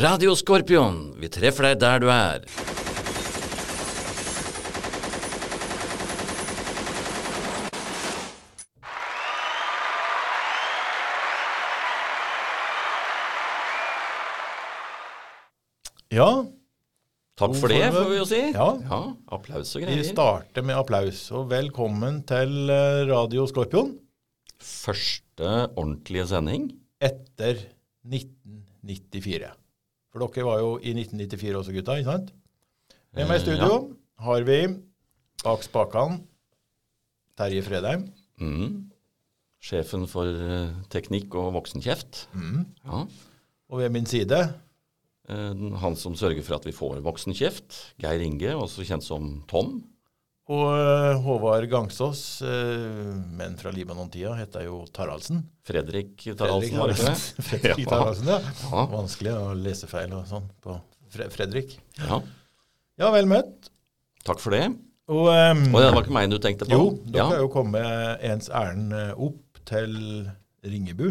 Radio Skorpion, vi treffer deg der du er. Ja, Takk for det, får vi jo si. Ja. applaus og greier. vi starter med applaus. Og velkommen til eh, Radio Skorpion Første ordentlige sending. etter 1994. For dere var jo i 1994 også, gutta, ikke sant? Med meg i studio studio har vi bak spakene Terje Fredheim. Mm. Sjefen for eh, teknikk og voksenkjeft. Mm. Ja. Og ved min side Eh, Han som sørger for at vi får voksenkjeft. Geir Inge, også kjent som Tom. Og eh, Håvard Gangsås, eh, men fra Libanon-tida, heter jo Taraldsen. Fredrik Taraldsen, var det ikke det? Fredrik Ja. Taraldsen, ja. Ja. Vanskelig å lese feil og sånn på Fredrik. ja. Ja, vel møtt. Takk for det. Og um, Og det var ikke meg du tenkte på? jo, dere ja. har jo kommet ens ærend eh, opp til Ringebu,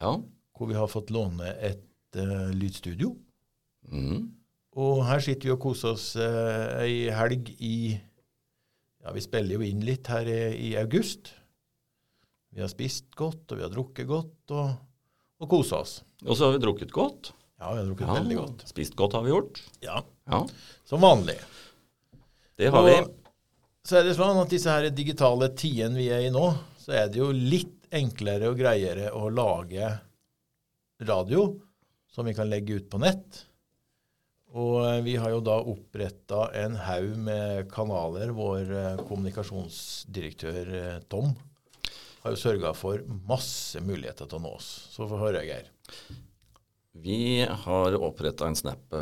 ja. hvor vi har fått låne et uh, lydstudio. Mm. Og her sitter vi og koser oss uh, ei helg i Ja, vi spiller jo inn litt her i, i august. Vi har spist godt, og vi har drukket godt, og, og kosa oss. Og så har vi drukket godt. Ja, vi har drukket Ja, veldig godt. Spist godt har vi gjort. Ja, Ja, Som vanlig. det har og vi. så er det sånn at disse her digitale tidene vi er i nå, så er det jo litt enklere og greiere å lage radio som vi kan legge ut på nett. Og eh, vi har jo da oppretta en haug med kanaler. Vår eh, kommunikasjonsdirektør eh, Tom har jo sørga for masse muligheter til å nå oss. Så få høre, Geir. Vi har oppretta en Snap,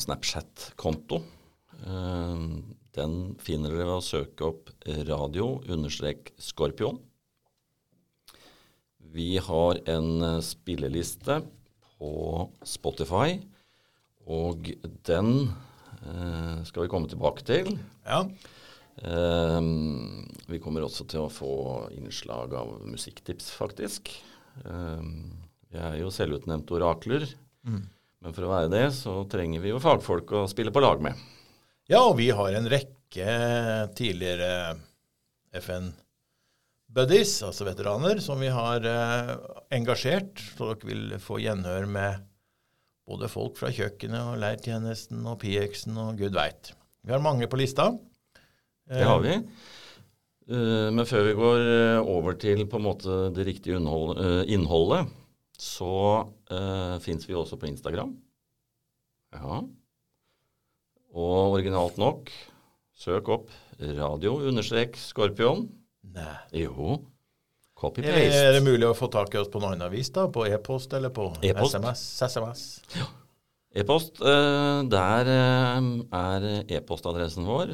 Snapchat-konto. Den finner dere ved å søke opp radio-skorpion. Vi har en spilleliste på Spotify, og den eh, skal vi komme tilbake til. Ja, Eh, vi kommer også til å få innslag av musikktips, faktisk. Eh, vi er jo selvutnevnte orakler, men for å være det, så trenger vi jo fagfolk å spille på lag med. ja og vi har en rekke tidligere FN-buddies, altså veteraner, som vi har eh, engasjert, så dere vil få gjenhør med både folk fra kjøkkenet og leirtjenesten og PX-en og gud veit. Vi har mange på lista. Det har vi. Eh, men før vi går eh, over til på en måte det riktige eh, innholdet, så uh, fins vi også på Instagram. Ja. Og originalt nok, søk opp radio-skorpion. Nei. Jo. Copy-paste. er det mulig å få tak i oss på noe annet vis, da? På e-post eller på e SMS? SMS? Ja. E-post. eh, der eh, er e-postadressen vår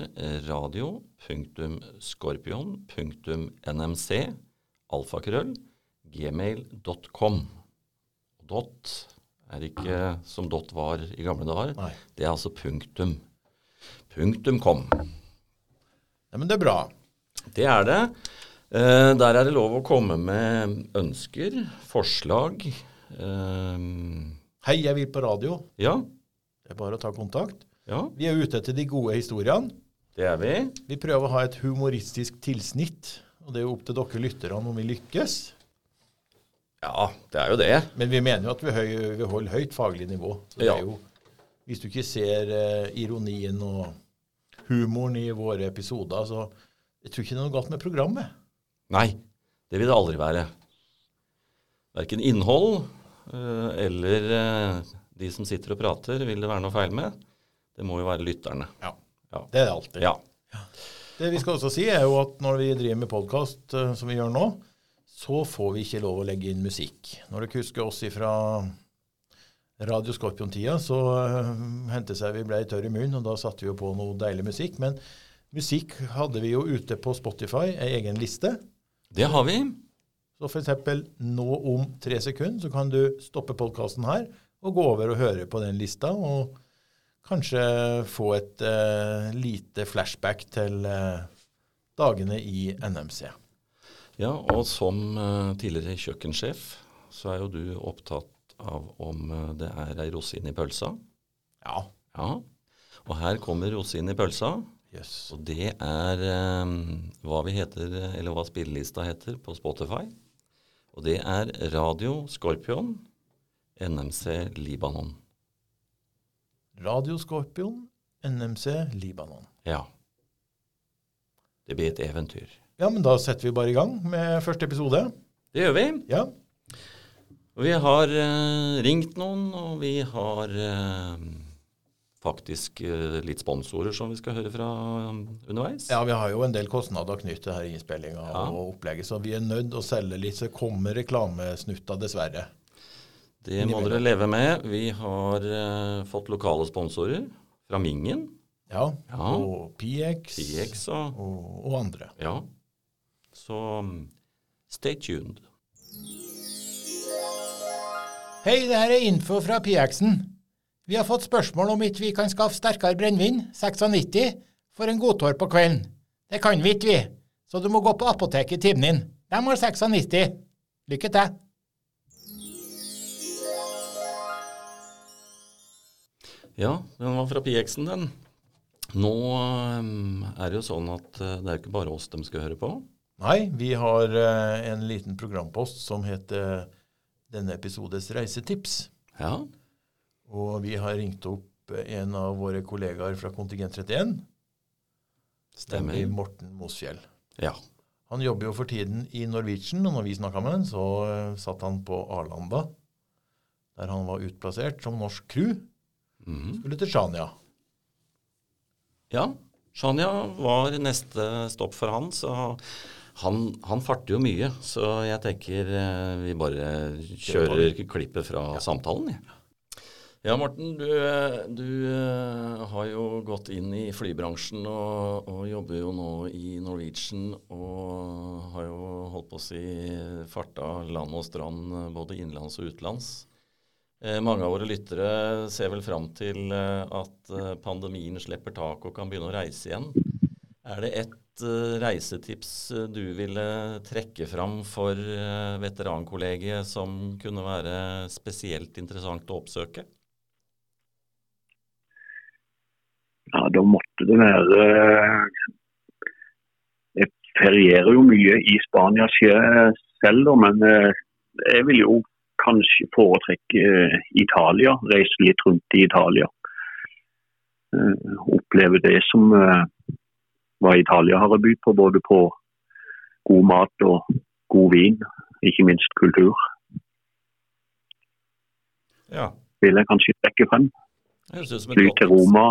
radio.skorpion.nmc alfakrøll gmail.com. Dot er ikke som dot var i gamle dager. Nei. Det er altså punktum. Punktum kom. Ja, men det er bra. Det er det. Eh, der er det lov å komme med ønsker, forslag. Eh, Hei, jeg vil på radio. ja, Det er bare å ta kontakt. ja, Vi er ute etter de gode historiene. det er vi. Vi prøver å ha et humoristisk tilsnitt, og det er jo opp til dere lytterne om vi lykkes. Ja, det er jo det. Men vi mener jo at vi, høy, vi holder høyt faglig nivå. Så det Ja. er jo, hvis du ikke ser eh, ironien og humoren i våre episoder, så jeg tror ikke det er noe galt med programmet. Nei, det vil det aldri være. Verken innhold eh, eller eh, de som sitter og prater, vil det være noe feil med. Det må jo være lytterne. Ja. Ja. Det er det alltid. Ja. Det vi skal også si, er jo at når vi driver med podkast, som vi gjør nå, så får vi ikke lov å legge inn musikk. Når dere husker oss fra Radio Skorpion-tida, så hendte seg vi ble tørre i munnen, og da satte vi jo på noe deilig musikk. Men musikk hadde vi jo ute på Spotify, ei egen liste. Det har vi. Så eksempel nå om tre sekunder så kan du stoppe podkasten her og gå over og høre på den lista, og kanskje få et uh, lite flashback til uh, dagene i NMC. Ja, og som uh, tidligere kjøkkensjef, så er jo du opptatt av om det er ei rosin i pølsa. Ja. Ja. Og her kommer rosin i pølsa. Jøss. Og det er um, hva vi heter, eller hva spillelista heter på Spotify. Og det er Radio Skorpion, NMC Libanon. Radio Skorpion, NMC, Libanon. Ja. Det blir et eventyr. Ja, men da setter vi bare i gang med første episode. Det gjør vi. Ja. Vi har uh, ringt noen, og vi har eh, faktisk eh, litt sponsorer som vi skal høre fra um, underveis. ja, vi har jo en del kostnader knyttet til denne innspillinga Ja. og opplegget, så vi er nødt å selge litt, så kommer reklamesnutter, dessverre. Det må dere leve med. Vi har uh, fått lokale sponsorer fra Mingen, Ja. Ja. Og PX, PX og og, og andre. Ja. Så um, stay tuned. Hei, det her er info fra PX-en. Vi har fått spørsmål om ikke vi kan skaffe sterkere brennevin, 96, for en godtår på kvelden. Det kan vi ikke, vi. Så du må gå på apoteket i timen din. De har 96. Lykke til. Ja, den var fra PX-en, den. Nå um, er det jo sånn at eh, det er ikke bare oss de skal høre på. Nei, vi har eh, en liten programpost som heter denne episodes reisetips. Ja. Og vi har ringt opp en av våre kollegaer fra kontingent 31, Stemmer. nemlig Morten Mosfjell. Ja. Han jobber jo for tiden i Norwegian, og når vi snakka med ham, så eh, satt han på Arlanda, der han var utplassert som norsk crew. Mm. Skulle til Shania. Ja, Shania var neste stopp for han, så han, han farter jo mye. Så jeg tenker eh, vi bare kjører klippet fra samtalen. Ja. Ja, Morten, du, eh, du eh, har jo gått inn i flybransjen og, og jobber jo nå i Norwegian og har jo holdt på å si farta land og strand eh, både innenlands og utenlands. Mange av våre lyttere ser vel fram til at pandemien slipper tak og kan begynne å reise igjen. Er det ett reisetips du ville trekke fram for veterankollegiet som kunne være spesielt interessant å oppsøke? Ja, da måtte det være Jeg ferierer jo mye i Spania selv, men eh, jeg vil jo kanskje foretrekke eh, Italia. Reise litt rundt i Italia. Eh, Oppleve det som eh, hva Italia har å by på, både på god mat og god vin. Ikke minst kultur, Ja. vil jeg kanskje trekke frem. Fly til. Roma,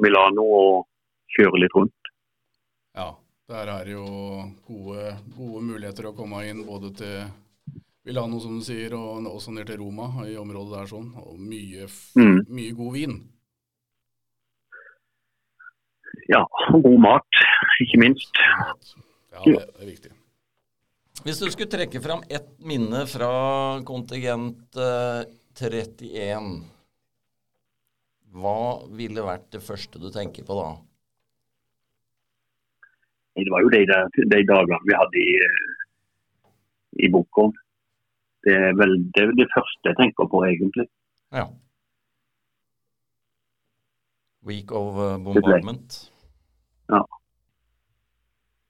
Milano og kjøre litt rundt. Ja, der er det jo gode, gode muligheter å komme inn både til Milano, som du sier, og også ned til Roma i området der sånn. Og mye, Mm. mye god vin. Ja, god mat, ikke minst. Ja, det, er viktig. Hvis du skulle trekke fram ett minne fra kontingent eh, 31, hva ville vært det første du tenker på da? Det var jo de, de dagene vi hadde i, i Bukkholm. Det er vel det, det første jeg tenker på, egentlig. Ja. Week of bombardment.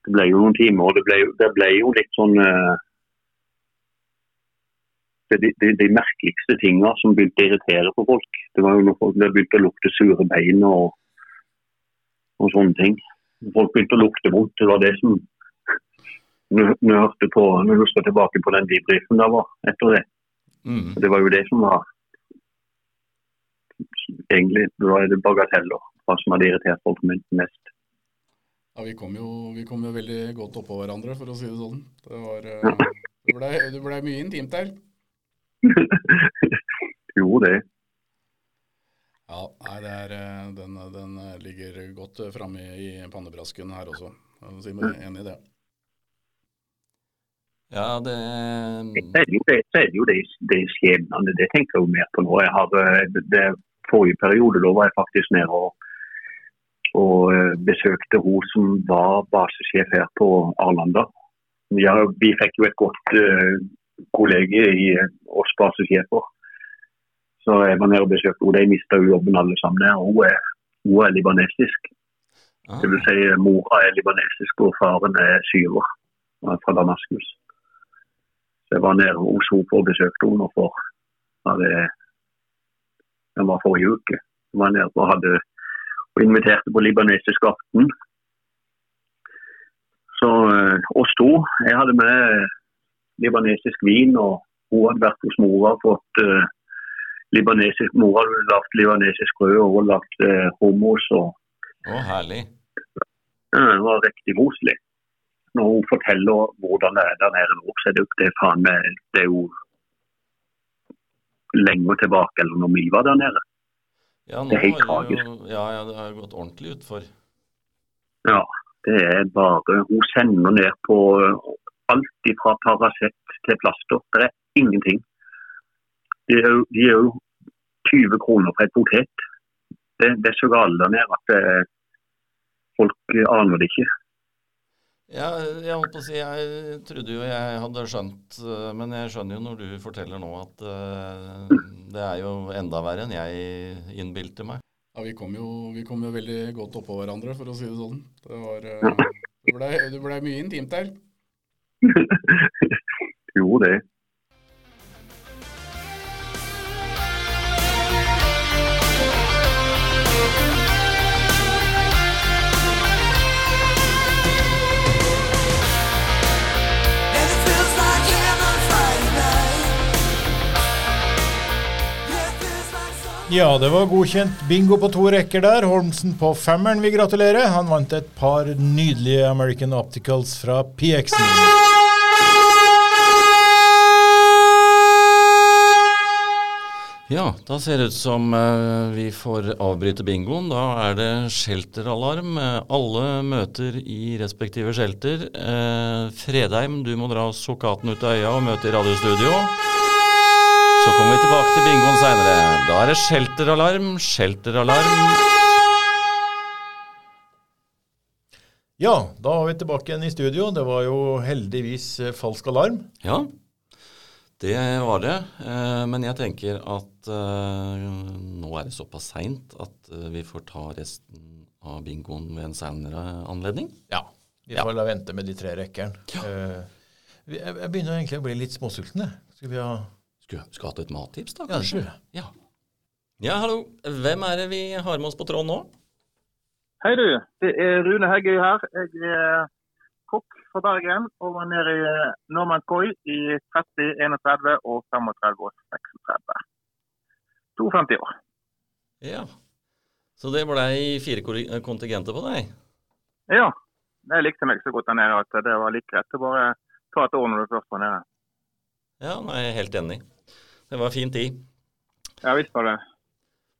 Det ble jo noen timer, og det ble, det ble jo litt sånn eh, det, de, de, merkeligste tingene som begynte å irritere på folk. Det var jo når folk det begynte å lukte sure bein og, og sånne ting. Folk begynte å lukte vondt. Det var det som Når jeg hørte på, når jeg husker tilbake på den debriefen der var etter det. Mm. Det var jo det som var Egentlig da er det bagateller hva som hadde irritert folk mest. Ja, vi kom, jo, vi kom jo veldig godt oppå hverandre, for å si det sånn. Det var eh, Det ble, det ble mye intimt der. jo, det. Ja, nei, det er, eh, den, den eh, ligger godt eh, framme i pannebrasken her også. Jeg er si meg enig i det. Ja, det Så er det jo det, jo det, det skjebnene. Det tenker jeg jo mer på nå. Jeg har, eh, det, forrige periode da var jeg faktisk nede og, og eh, besøkte hun som var basesjef her på Arlanda. Ja, vi fikk jo et godt kollege i eh, oss basesjefer. Så jeg var nede og besøkte henne. De mista jo jobben alle sammen der. Hun er, hun er libanesisk. Ah, Det vil si mora er libanesisk og faren er syver er fra Damaskus. Så jeg var nede hos henne og besøkte henne for ja, det, det var forrige uke. Jeg var nede og hadde og inviterte på libanesisk aften. Så eh, oss to. Jeg hadde med libanesisk vin, og hun hadde vært hos mora og fått uh, libanesisk Mora hadde lagd libanesisk brød og hun lagd eh, hummus. og Å, herlig. Det var riktig koselig. Når hun forteller hvordan det er der nede nå, så er det jo det faen meg Det er jo lenger tilbake eller når vi var der nede. Ja, Det er helt tragisk. jo, ja, ja, det har gått ordentlig utfor. Ja, det er bare Hun sender ned på alt fra Paracet til plaster. Det er ingenting. De er jo, de er jo 20 kroner for et potet. Det, det er så galt der nede at eh, folk aner det ikke. Ja, jeg holdt på å si, jeg trodde jo jeg hadde skjønt, eh, men jeg skjønner jo når du forteller nå at eh, det er jo enda verre enn jeg innbilte meg. Ja, vi kom, jo, vi kom jo veldig godt oppå hverandre, for å si det sånn. Det var eh, Det blei ble mye intimt der. jo, det. And it feels like heaven Friday night. Yeah, it feels like summer. Ja, det var godkjent bingo på to rekker der. Holmsen på femmeren vil gratulere. Han vant et par nydelige American Opticals fra PX-en. Ja, da ser det ut som eh, vi får avbryte bingoen. Da er det shelteralarm. Eh, Alle møter i respektive shelter. Eh, Fredheim, du må dra sokaten ut av øya og møte i radiostudio. Så kommer vi tilbake til bingoen seinere. Da er det shelteralarm, shelteralarm. Ja, da var vi tilbake igjen i studio. Det var jo heldigvis falsk alarm. Ja, det var det. Eh, Men jeg tenker at eh, nå er det såpass seint at eh, vi får ta resten av bingoen ved en senere anledning. Ja. Vi får la vente med de tre rekkene. Ja. jeg, jeg begynner egentlig å bli litt småsulten. jeg. Skal vi ha Skulle skulle hatt et mattips, da? Kanskje? Ja. Ja. ja, hallo. Hvem er det vi har med oss på tråden nå? Hei du, det er Rune Heggøy her. Jeg er kokk fra Bergen og var nede i Norman Koi i 30, 31 og 35 og 36. 52 år. Ja. Så det blei fire kontingenter på deg? Ja, jeg likte meg så godt der nede at det var like greit å bare ta et år når du først var nede. Ja, jeg er helt enig. Det var fin tid. Ja visst var det.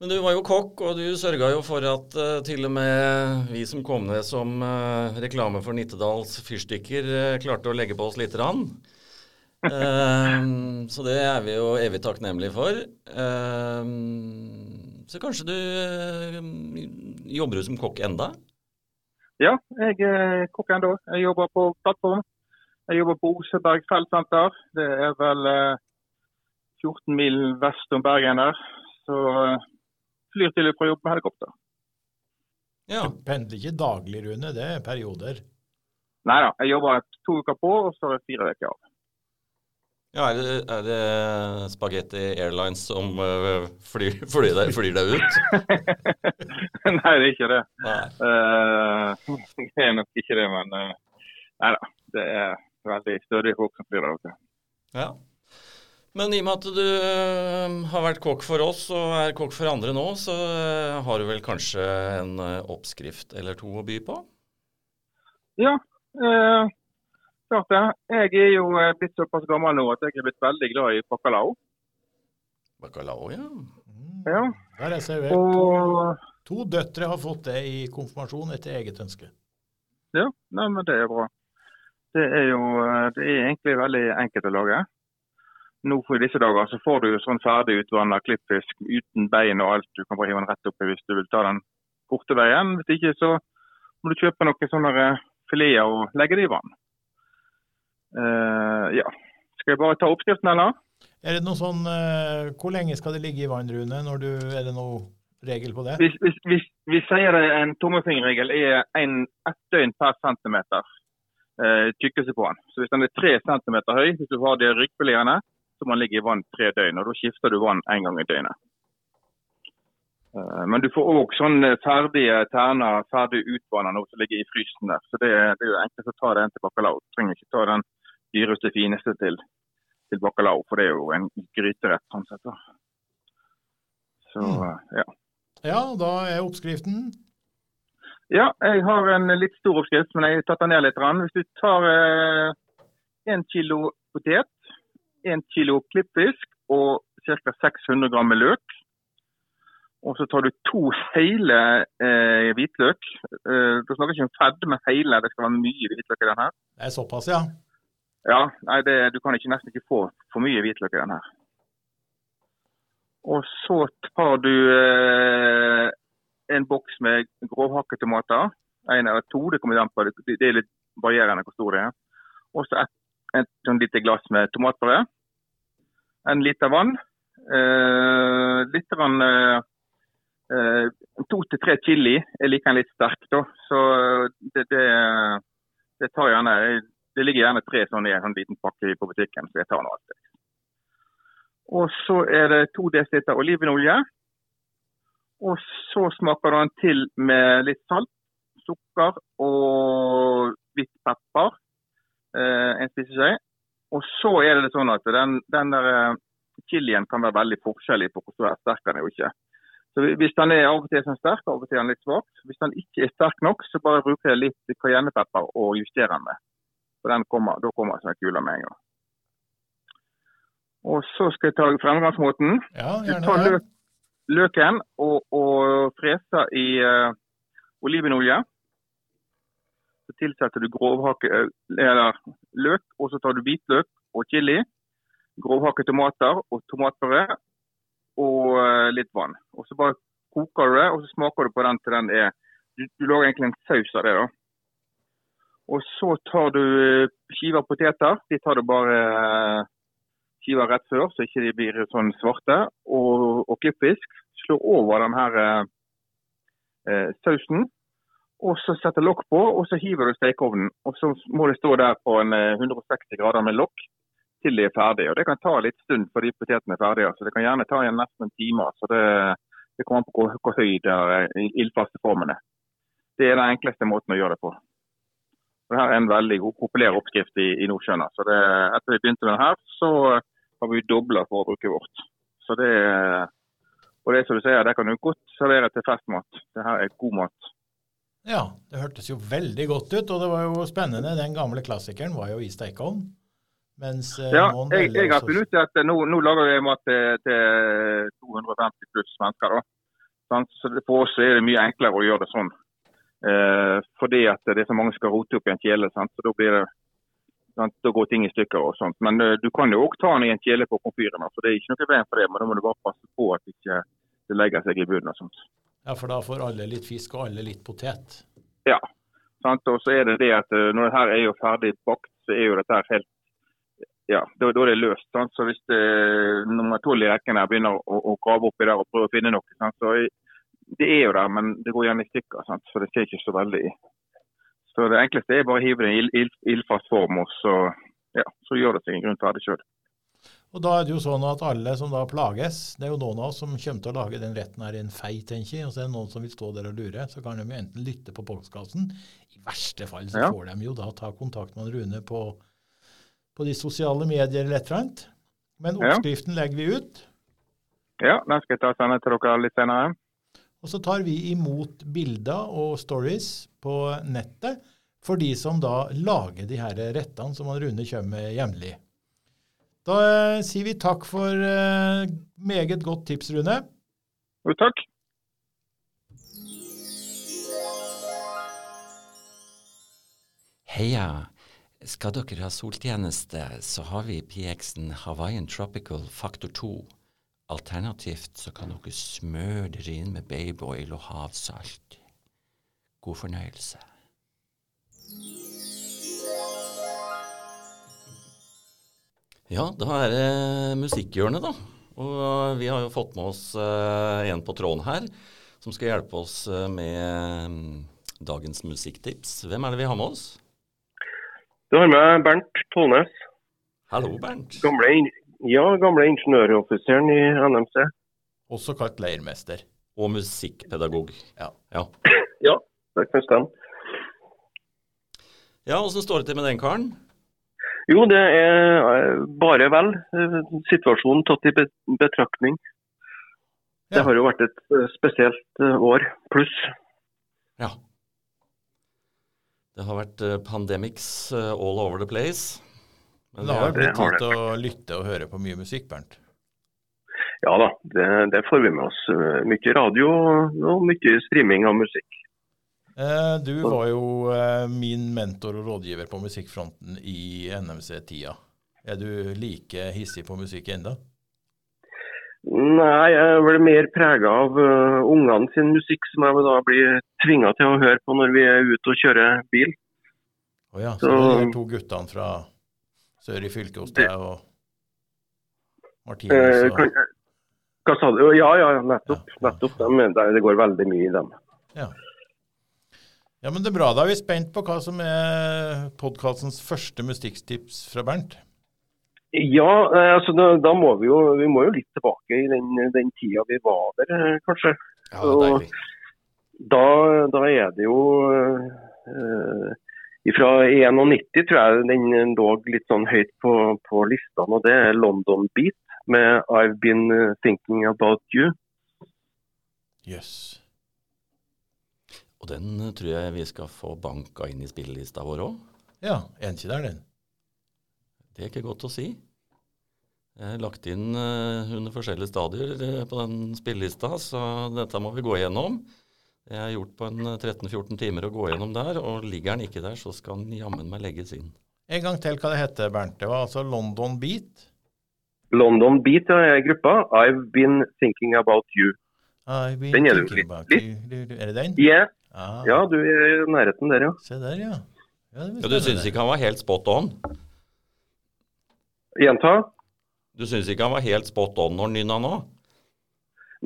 Men du var jo kokk, og du sørga jo for at uh, til og med vi som kom ned som uh, reklame for Nittedals fyrstikker, uh, klarte å legge på oss lite grann. Eh, så det er vi jo evig takknemlige for. Eh, så kanskje du Jobber som kokk enda? Ja, jeg er kokk ennå. Jeg jobber på plattform. Jeg jobber på Oseberg feltsenter. Det er vel eh, 14 mil vest om Bergen der. Så flyr til og fra jobb med helikopter. Ja. Du pendler ikke daglig, Rune. Det er perioder. Nei da, jeg jobber to uker på, og så er det fire uker av. ja er, det, er det Spaghetti Airlines som eh, flyr, flyr, deg, flyr deg ut? Nei, det er ikke det. Eh, det er nok ikke det, men uh, nei da. Det er veldig stødige folk som flyr der ute. Ja. Men i og med at du øh, har vært kokk for oss og er kokk for andre nå, så øh, har du vel kanskje en øh, oppskrift eller to å by på? Ja, eh, klart det. Jeg er jo eh, blitt såpass gammel nå at jeg er blitt veldig glad i bacalao. Bacalao, ja. Mm. Ja. Der er servert. Og To døtre har fått det i konfirmasjon etter eget ønske. ja, nei, men det er bra. Det er jo eh, det er egentlig veldig enkelt å lage. Nå for disse dager så får du sånn ferdig utvanna klippfisk uten bein og alt. Du kan bare hive den rett oppi hvis du vil ta den korte veien. Hvis ikke så må du kjøpe noen sånne eh, fileter og legge det i vann. Uh, ja. Skal jeg bare ta oppskriften, eller? Er det noe sånn uh, Hvor lenge skal det ligge i vann, Rune? Du, er det noe regel på det? Hvis, hvis, hvis vi sier det en tommelfingerregel er en, ett døgn per centimeter eh, tykkelse på den. Så hvis den er tre centimeter høy, hvis du har de ryggfiletene, så man ligger i vann tre døgn. og Da skifter du vann en gang i døgnet. Eh, men du får òg sånne ferdige terner, ferdig utvanna nå som ligger i frysen der. Så det, det er jo enkelt å ta den til bacalao. Du trenger ikke ta den dyreste, fineste til, til bacalao, for det er jo en gryterett sånn sett. da. Så Mm. eh, ja. Ja, da er oppskriften Ja, jeg har en litt stor oppskrift, men jeg har tatt den ned litt. Hvis du tar én kilo potet, én kilo klippfisk og ca. 600 gram med løk. Og så tar du to hele eh, hvitløk. Eh, du snakker ikke om fedd, men hele. Det skal være mye hvitløk i den her. Det er såpass, ja. Ja, nei, det, Du kan ikke, nesten ikke få for mye hvitløk i den her. Og så tar du eh, en boks med grovhakkede tomater. En eller to, det kommer an på. Det, det er litt varierende hvor stor det er. Og så et, et sånn lite glass med tomatpuré. En liter vann. Eh, litt rann, eh, eh, To til tre chili. Jeg liker den litt sterk, da. Så det, det, det tar gjerne Det ligger gjerne tre sånne i en sånn liten pakke på butikken, så jeg tar nå alltid. Og så er det to dl olivenolje. Og så smaker du den til med litt salt, sukker og hvitt pepper. Eh, en spiseskje. Og så er det sånn at den, den der eh, chilien kan være veldig forskjellig på hvor sterk den er og ikke. Så Hvis den er av og til sånn sterk, av og til er den litt svak. Hvis den ikke er sterk nok, så bare bruker jeg litt cayennepepper og justerer den med. For den kommer, Da kommer den som en kule med en gang. Og så skal jeg ta fremgangsmåten. Ja, Du tar løk, løken og, og freser i uh, olivenolje. Tilsetter du grovhake, eh, eller løk, og så tar du hvitløk og chili. Grovhakket tomater og tomatpuré og eh, litt vann. Og Så bare koker du det, og så smaker du på den til den er Du, du lager egentlig en saus av det. da. Og så tar du eh, skiver poteter. De tar du bare skiver rett før, så ikke de blir sånn svarte. Og, og klippfisk. Slår over den her eh, sausen. Og så setter lokk på, og så hiver du stekeovnen. Og så må det stå der på en eh, 160 grader med lokk til de er ferdige. Og Det kan ta litt stund før de potetene er ferdige, så det kan gjerne ta igjen nesten en time. Så det, det kommer an på hvor, hvor høy det er eh, ildfaste formen er. Det er den enkleste måten å gjøre det på. Og Dette er en veldig populær oppskrift i, i Nordsjøen. Så det, etter vi begynte med den her, så har vi dobla forbruket vårt. Så det, og det som du sier, det kan du godt servere til festmat. Det her er god mat. Ja, det hørtes jo veldig godt ut, og det var jo spennende. Den gamle klassikeren var jo i stekeovn. Mens eh, Ja, jeg, jeg har funnet ut at nå, nå lager jeg mat til, til 250 pluss mennesker. da. Så For oss er det mye enklere å gjøre det sånn. Eh, fordi at det er så mange som skal rote opp i en kjele. Sant? Så da blir det sant? Da går ting i stykker og sånt. Men eh, du kan jo òg ta den i en kjele på komfyren. Så det er ikke noe veien for det. Men da må du bare passe på at ikke det legger seg i bunnen og sånt. Ja, for da får alle litt fisk og alle litt potet. Ja. Sant? Og så er det det at eh, når det her er jo ferdig bakt, så er jo dette helt ja, da, da er det løst. Sant? Så hvis det, nummer tolv i rekken her begynner å, å grave oppi der og prøve å finne noe, sant? så det er jo der, men det går gjerne i stykker. Sant? Så det ser ikke så veldig Så det enkleste er bare å hive det i ild, ildfast form, og så, ja, så gjør det seg en grunn ferdig sjøl. Og da er det jo sånn at alle som da plages, det er jo noen av oss som kommer til å lage den retten her i en fei, tenker jeg, og så er det noen som vil stå der og lure, så kan de jo enten lytte på postkassen. i verste fall så Ja. får de jo da ta kontakt med Rune på, på de sosiale medier eller et eller annet. Men Ja. oppskriften legger vi ut, Ja, den skal jeg ta og sende til dere litt senere. og så tar vi imot bilder og stories på nettet for de som da lager de her rettene som Rune kommer med jevnlig. Da eh, sier vi takk for eh, meget godt tips, Rune. Jo, takk. Heia! Skal dere ha soltjeneste, så har vi PX-en Hawaiian Tropical Faktor 2. Alternativt så kan dere smøre dere inn med babyoil og havsalt. God fornøyelse. Ja, da er det musikkhjørnet, da. Og vi har jo fått med oss uh, en på tråden her som skal hjelpe oss uh, med um, dagens musikktips. Hvem er det vi har med oss? Du har med Bernt Tollnes. Hallo, Bernt. Gamle, ja, gamle ingeniøroffiseren i NMC. Også kalt leirmester. Og musikkpedagog. Ja. Ja, Ja, det kan stemme. ja åssen står det til med den karen? Jo, det er eh, bare vel. eh, Situasjonen tatt i betraktning. Ja. Det har jo vært et eh, spesielt år pluss. Ja. Det har vært pandemics all over the place. Men det har blitt tid til å lytte og høre på mye musikk, Bernt. Ja da, det, det får vi med oss. Mye radio og mye streaming av musikk. Eh, Du var jo eh, min mentor og rådgiver på musikkfronten i NMC-tida. Er du like hissig på musikk enda? Nei, jeg vel mer prega av uh, ungene sin musikk, som jeg da blir tvinga til å høre på når vi er ute og kjører bil. Å ja, så Så- de to guttene fra sør i fylket hos deg og Martinus Eh, og kan, hva sa du? Ja, ja, nettopp. Ja. nettopp De, det går veldig mye i dem. ja. Ja, men det er bra. Da er vi spent på hva som er podkastens første mystikktips fra Bernt. Ja, eh, altså da, da må vi jo vi må jo litt tilbake i den, den tida vi var der, eh, kanskje. Ja, det deilig. Da, da er det jo uh, Fra 91 tror jeg den lå litt sånn høyt på, på listene, og det er London Beat med 'I've Been eh, Thinking About You'. Jøss. Og den eh, tror jeg vi skal få banka inn i spillelista vår òg. Ja, er den ikke der, den? Det er ikke godt å si. Jeg har lagt inn eh, under forskjellige stadier eh, på den spillelista, så dette må vi gå igjennom. Jeg har gjort på en eh, 13-14 timer å gå gjennom der, og ligger den ikke der, så skal den jammen meg legges inn. En gang til hva det heter, Bernt. Det var altså London Beat. London Beat er gruppa. 'I've Been Thinking About You'. I've been Den er thinking about litt- you. Er det den? Yeah. Ah, Ja, du er i nærheten der, ja. Se der, ja. ja, det Ja, du syns ikke han var helt spot on? Gjenta? Du syns ikke han var helt spot on når han nynna nå?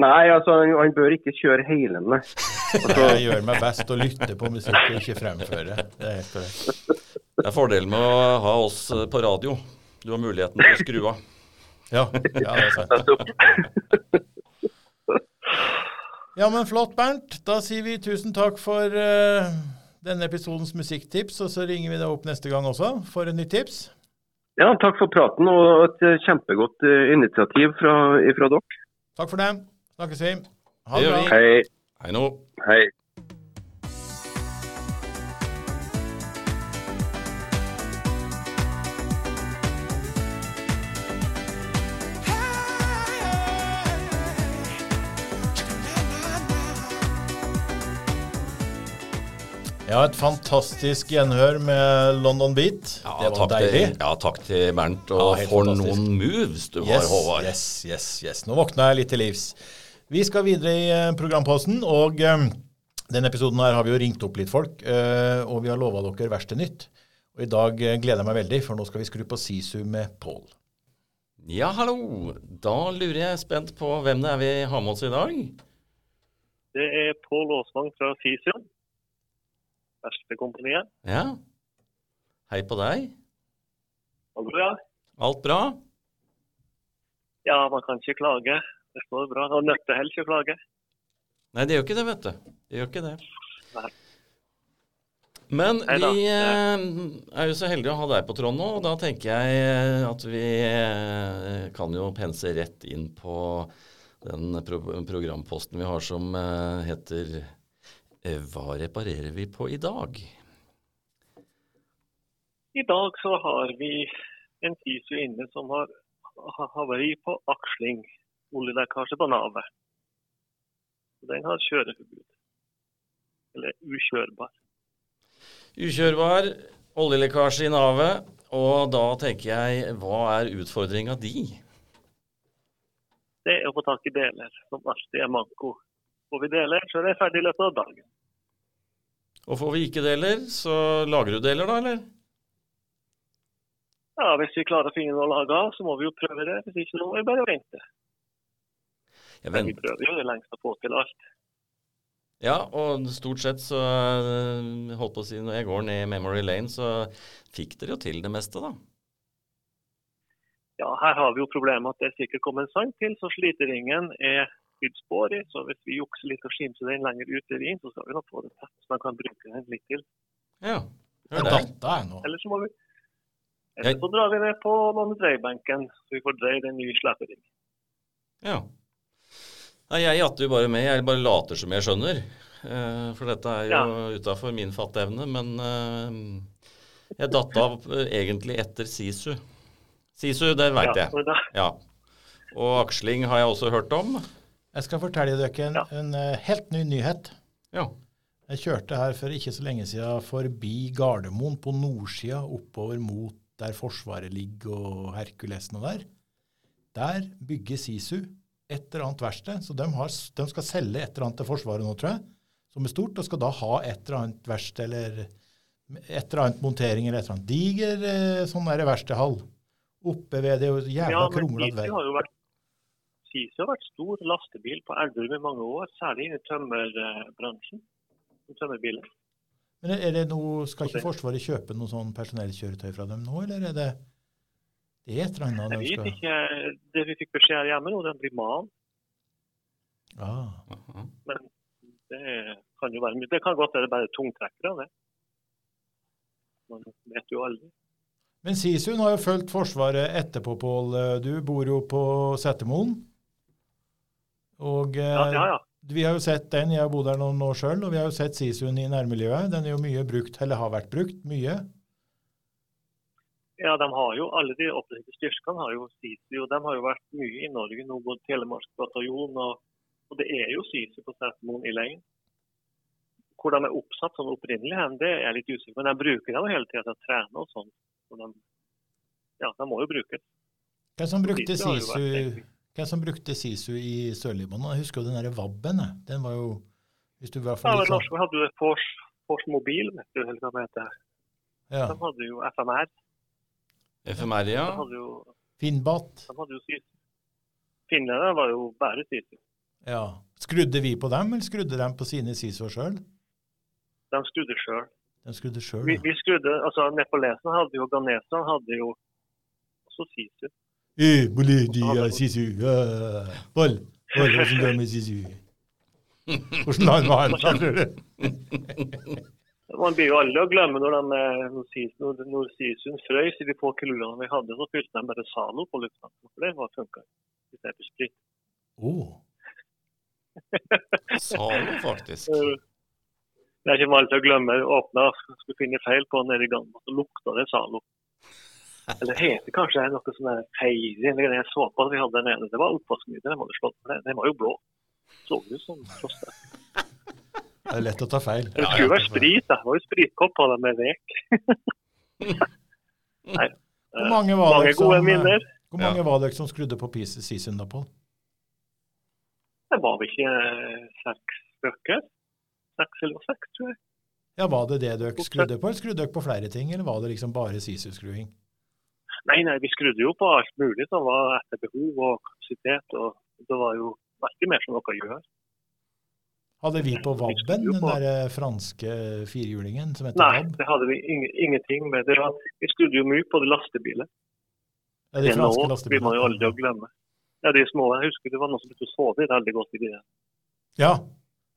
Nei, altså, han, han bør ikke kjøre hele nei. Altså, Jeg gjør meg best å lytte på musikk og ikke fremføre. Det er helt korrekt. Det er fordelen med å ha oss eh, på radio. Du har muligheten til å skru av. Ja, ja, det er sant. Ja, men flott, Bernt. Da sier vi tusen takk for uh, denne episodens musikktips, og så ringer vi deg opp neste gang også for et nytt tips. Ja, takk for praten og et eh, kjempegodt eh, initiativ fra, fra dere. Takk for det. Snakkes vi. Ha Det bra. Hei. Hei nå. Hei. Ja, et fantastisk gjenhør med London Beat. Ja, det var takk deilig. Til, ja, takk til Bernt. Og ja, for fantastisk. noen moves du har, Håvard. yes, yes, yes. Nå våkna jeg litt til livs. Vi skal videre i eh, programposten, og eh, denne episoden her har vi jo ringt opp litt folk, eh, og vi har lova dere verste nytt. Og i dag gleder jeg meg veldig, for nå skal vi skru på Sisu med Pål. Ja, hallo. Da lurer jeg spent på hvem det er vi har med oss i dag. Det er Pål Aasvang fra Fisio. Verkstedkompaniet. Ja. Hei på deg. Hallo, ja. Alt bra? Ja, man kan ikke klage. Det står bra. Og nøtter heller ikke å klage. Nei, det gjør ikke det, vet du. Det gjør ikke det. Nei. Men vi eh, er jo så heldige å ha deg på tråden nå, og da tenker jeg eh, at vi eh, kan jo pense rett inn på den programposten vi har som heter Hva reparerer vi på i dag? I dag så har vi en fysio inne som har ha- havari på aksling. Oljelekkasje på navet. Den har kjøreforbud. Eller ukjørbar. Ukjørbar, oljelekkasje i navet, og da tenker jeg hva er utfordringa di? Det er å få tak i deler, som alltid er manko. Får vi deler, så er det ferdig i løpet av dagen. Og får vi ikke deler, så lager du deler da, eller? Ja, Hvis vi klarer å finne noe å lage av, så må vi jo prøve det. Hvis ikke, så må vi bare vente. Jeg vent... vi prøver jo det lengst å få til alt. ja, og stort sett så eh, holdt på å si, Når jeg går ned i Memory Lane, så fikk dere jo til det meste, da. Ja, Her har vi jo problemet at det er sikkert kommet en sang til, så sliteringen er bydd spor i. Så hvis vi jukser litt og skimser den lenger ut i vinen, så skal vi nok få det tett, så man kan bruke den litt til. Ja, hør det nå. Eller så må vi eller så drar vi ned på noen dreiebenken, så vi får dreie den nye slepering. Ja. Nei, jeg jatter jo bare med. Jeg bare later som jeg skjønner. Eh, for dette er jo Ja. utafor min fatteevne. Men eh, jeg datt av eh, egentlig etter Sisu. Sisu, det veit Ja, jeg. Ja. Og aksling har jeg også hørt om. Jeg skal fortelle dere en, Ja. en eh, helt ny nyhet. Ja. Jeg kjørte her for ikke så lenge siden forbi Gardermoen på nordsida oppover mot der Forsvaret ligger og Herkulesen og der. Der bygger Sisu et eller annet verksted. Så de, har, de skal selge et eller annet til Forsvaret nå, tror jeg, som er stort, og skal da ha et eller annet verksted eller et eller annet montering eller et eller annet. Diger eh, sånn verkstedhall oppe ved det jævla ja, kronglete Sisu vei. har vært stor lastebil på Elverum i mange år, særlig i tømmerbransjen. Tømmerbiler. Men er det noe, Skal ikke Forsvaret kjøpe noe sånn personellkjøretøy fra dem nå, eller er det det er et eller annet Jeg vet skal ikke, Det vi fikk beskjed her hjemme nå, den blir mal. ah. Men det kan jo være mye. Det kan godt være bare tungtrekkere, det. Man vet jo aldri. Men Sisun har jo fulgt Forsvaret etterpå, Pål. Du bor jo på Setermoen. Og eh, Ja, ja. ja. vi har jo sett den, jeg har bodd der noen år sjøl, og vi har jo sett Sisuen i nærmiljøet. Den er jo mye brukt, eller har vært brukt, mye. Ja, de har jo, Alle de opprettede styrkene har jo SISU, og de har jo vært mye i Norge nå, både Telemarksbataljonen og, og det er jo SISU på Setermoen i Lein. Hvor de er oppsatt sånn opprinnelig, hen, det er jeg litt usikker på. Men de bruker dem hele tida til å trene og sånn. Så de, ja, de må jo brukes. Hvem som brukte Sisu hvem som brukte Sisu i Sør-Libanon? Jeg husker jo den derre VAB-en. Den var jo hvis du var for Ja, litt men Lars, vi hadde jo Fors, Fors Mobil, vet du, hva det heter. ja, De hadde jo FMR. FMR, De hadde jo, Finnbat. de hadde jo SISU. Finnene var jo bare SISU. Ja. Skrudde vi på dem, eller skrudde de på sine Sisu sjøl? De skrudde sjøl. De skrudde sjøl, ja. vi skrudde, altså Nepaleserne hadde jo Ganesan hadde jo også SISU. Eh, bolé, de er Sisu. Ja. Boll. Boll, hvordan går det med Sisu? Hvordan du? Man blir jo aldri å glemme når, de, frøs når, når, når Sisuen frøys i de få kulene vi hadde, så fylte de bare Zalo på lufta. Det var funka i stedet for sprit. Oh. Zalo, faktisk. Eh, Det er ikke til å glemme. Åpna, skulle finne feil på nede i gangen, så lukta det Zalo. Eller det heter kanskje noe sånn der Jeg eller den såpa vi hadde der nede. Det var oppvaskmiddel, den hadde slått det. Den var jo blå. Så ut som froste. Det er lett å ta feil. Det skulle jo være sprit, da. det var jo spritkopp på den med rek. Nei. Hvor eh, mange var mange det som, minner. Hvor mange var dere som skrudde på pis- Sisun? Det var vel ikke eh, seks stykker? Seks eller seks, tror jeg. Ja, Var det det dere skrudde på, eller skrudde dere på flere ting, eller var det liksom bare Sisu-skruing? Nei, nei, vi skrudde jo på alt mulig som var etter behov og kapasitet. og Det var jo veldig mer som noe å gjøre. Hadde vi på Vi Vabben, den der eh, franske firehjulingen som heter Nei, Vab? det hadde vi ingenting med. Det var, vi skrudde jo mye på de lastebiler. Ja, de Det nå franske blir man jo aldri glemme. Ja, de små. Jeg husker det var noen som begynte å sove veldig godt i de der. Ja.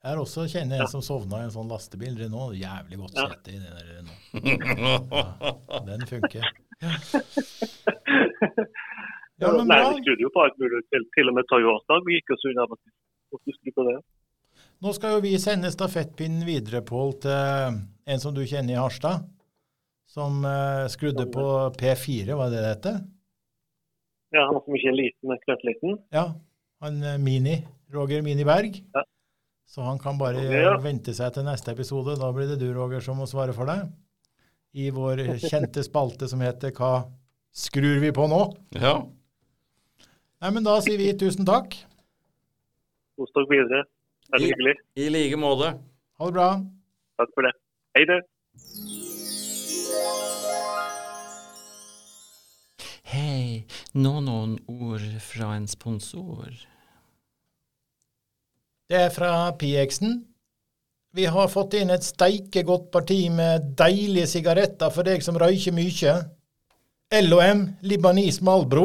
Jeg har også kjenner en som sovna i en sånn lastebil. Renault. Jævlig godt sete i den der Renault. Ja, den funker. Ja, men Nei, vi skrudde jo på alt mulig. Til, til og med Toyota. Vi gikk oss unna. På det. Nå skal jo vi sende stafettpinnen videre, Pål, til en som du kjenner i Harstad. Som eh, skrudde på P4, var det det heter? Ja, han som ikke er liten, men knøttliten. Ja. Han eh, Mini. Roger Mini Berg. Ja. Så han kan bare ja. vente seg til neste episode. Da blir det du, Roger, som må svare for deg. I vår kjente spalte som heter Hva skrur vi på nå? Ja. Nei, men da sier vi tusen takk. Kos dere videre. Veldig I- hyggelig. I like måte. Ha det bra. Takk for det. Hei det. Hei, nå noen ord fra en sponsor. Det er fra PX-en. Vi har fått inn et steikegodt parti med deilige sigaretter for deg som røyker mye. LOM Libanis Malbro.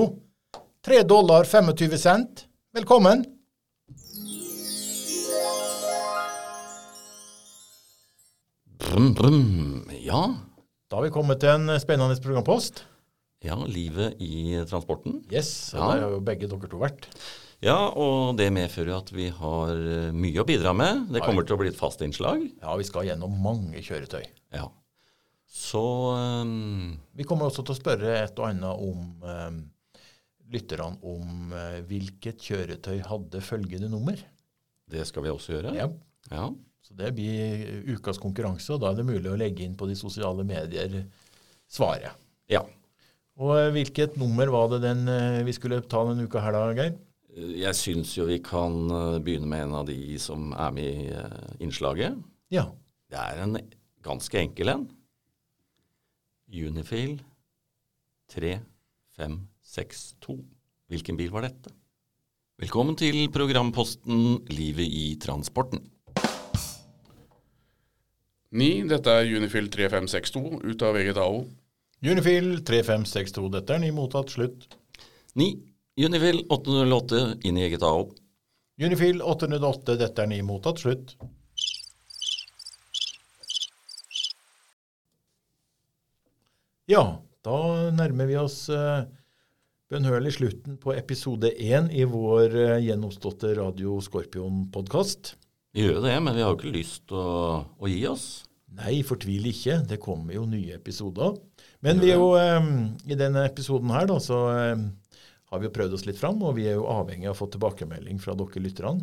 3 dollar 25 cent. Velkommen. Brum, brum. Ja. Da har vi kommet til en spennende programpost. Ja, livet i transporten. Yes, og Ja. der har jo begge dere to vært. Ja, og det medfører at vi har eh, mye å bidra med. Det kommer til å bli et fast innslag. Ja, vi skal gjennom mange kjøretøy. Ja. Så um, Vi kommer også til å spørre et og annet om um, lytterne om uh, hvilket kjøretøy hadde følgende nummer. det skal vi også gjøre. Ja. Ja. Så det blir ukas konkurranse, og da er det mulig å legge inn på de sosiale medier svaret. ja. Og eh, hvilket nummer var det den eh, vi skulle ta denne uka her da, Geir? Jeg syns jo vi kan eh, begynne med en av de som er med i eh, innslaget. Ja. Det er en ganske enkel en. Unifil 3562. Hvilken bil var dette? Velkommen til programposten Livet i transporten. 9. Dette er Unifil 3562 ut av VGTAO. Unifil 3562. Dette er ny mottatt. Slutt. 9. Unifil 808 inn i eget AO. Unifil 808. Dette er ny mottatt. Slutt. Ja, da nærmer vi oss uh, bønnhørlig slutten på episode én i vår gjennomståtte Radio Skorpion-podkast. Vi gjør jo det, men vi har jo ikke lyst til å, å gi oss. Nei, fortvil ikke. Det kommer jo nye episoder. Men vi er jo, eh, i denne episoden her, da, så eh, har vi jo prøvd oss litt fram, og vi er jo avhengig av å få tilbakemelding fra dere lytterne.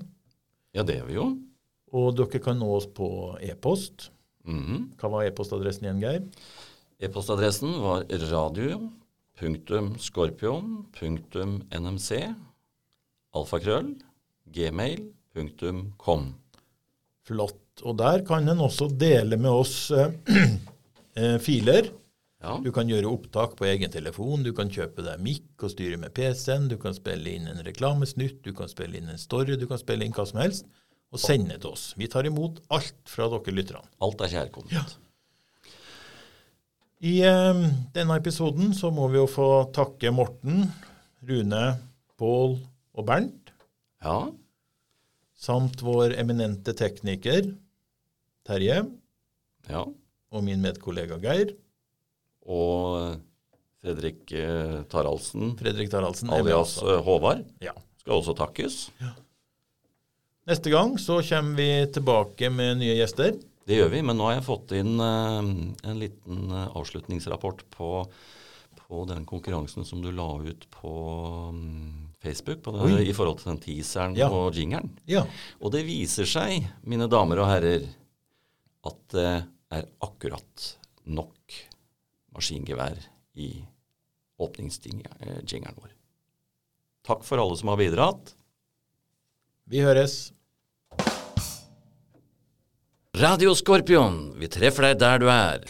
Ja, det er vi jo. Og dere kan nå oss på e-post. Mhm. Hva var e-postadressen igjen, Geir? E-postadressen var radio.skorpion.nmc alfakrøll gmail.com. Flott. Og der kan en også dele med oss eh, eh, filer. Ja. Du kan gjøre opptak på egen telefon, du kan kjøpe deg mikk og styre med PC-en, du kan spille inn en reklamesnutt, du kan spille inn en story, du kan spille inn hva som helst, og sende til oss. Vi tar imot alt fra dere lytterne. Alt er kjærkomment. I eh, denne episoden så må vi jo få takke Morten, Rune, Pål og Bernt, Ja. samt vår eminente tekniker Terje ja. og min medkollega Geir. Og Fredrik eh, Taraldsen, Fredrik Taraldsen. alias eh, Håvard, Ja. skal også takkes. Neste gang så kommer vi tilbake med nye gjester. Det gjør vi, men nå har jeg fått inn eh, en liten avslutningsrapport på, på den konkurransen som du la ut på mm, Facebook på den, i forhold til den teaseren Ja. og jingeren. Ja. Og det viser seg, mine damer og herrer, at det er akkurat nok maskingevær i åpningsjingeren vår. Takk for alle som har bidratt. Vi høres. Radio Skorpion, vi treffer deg der du er.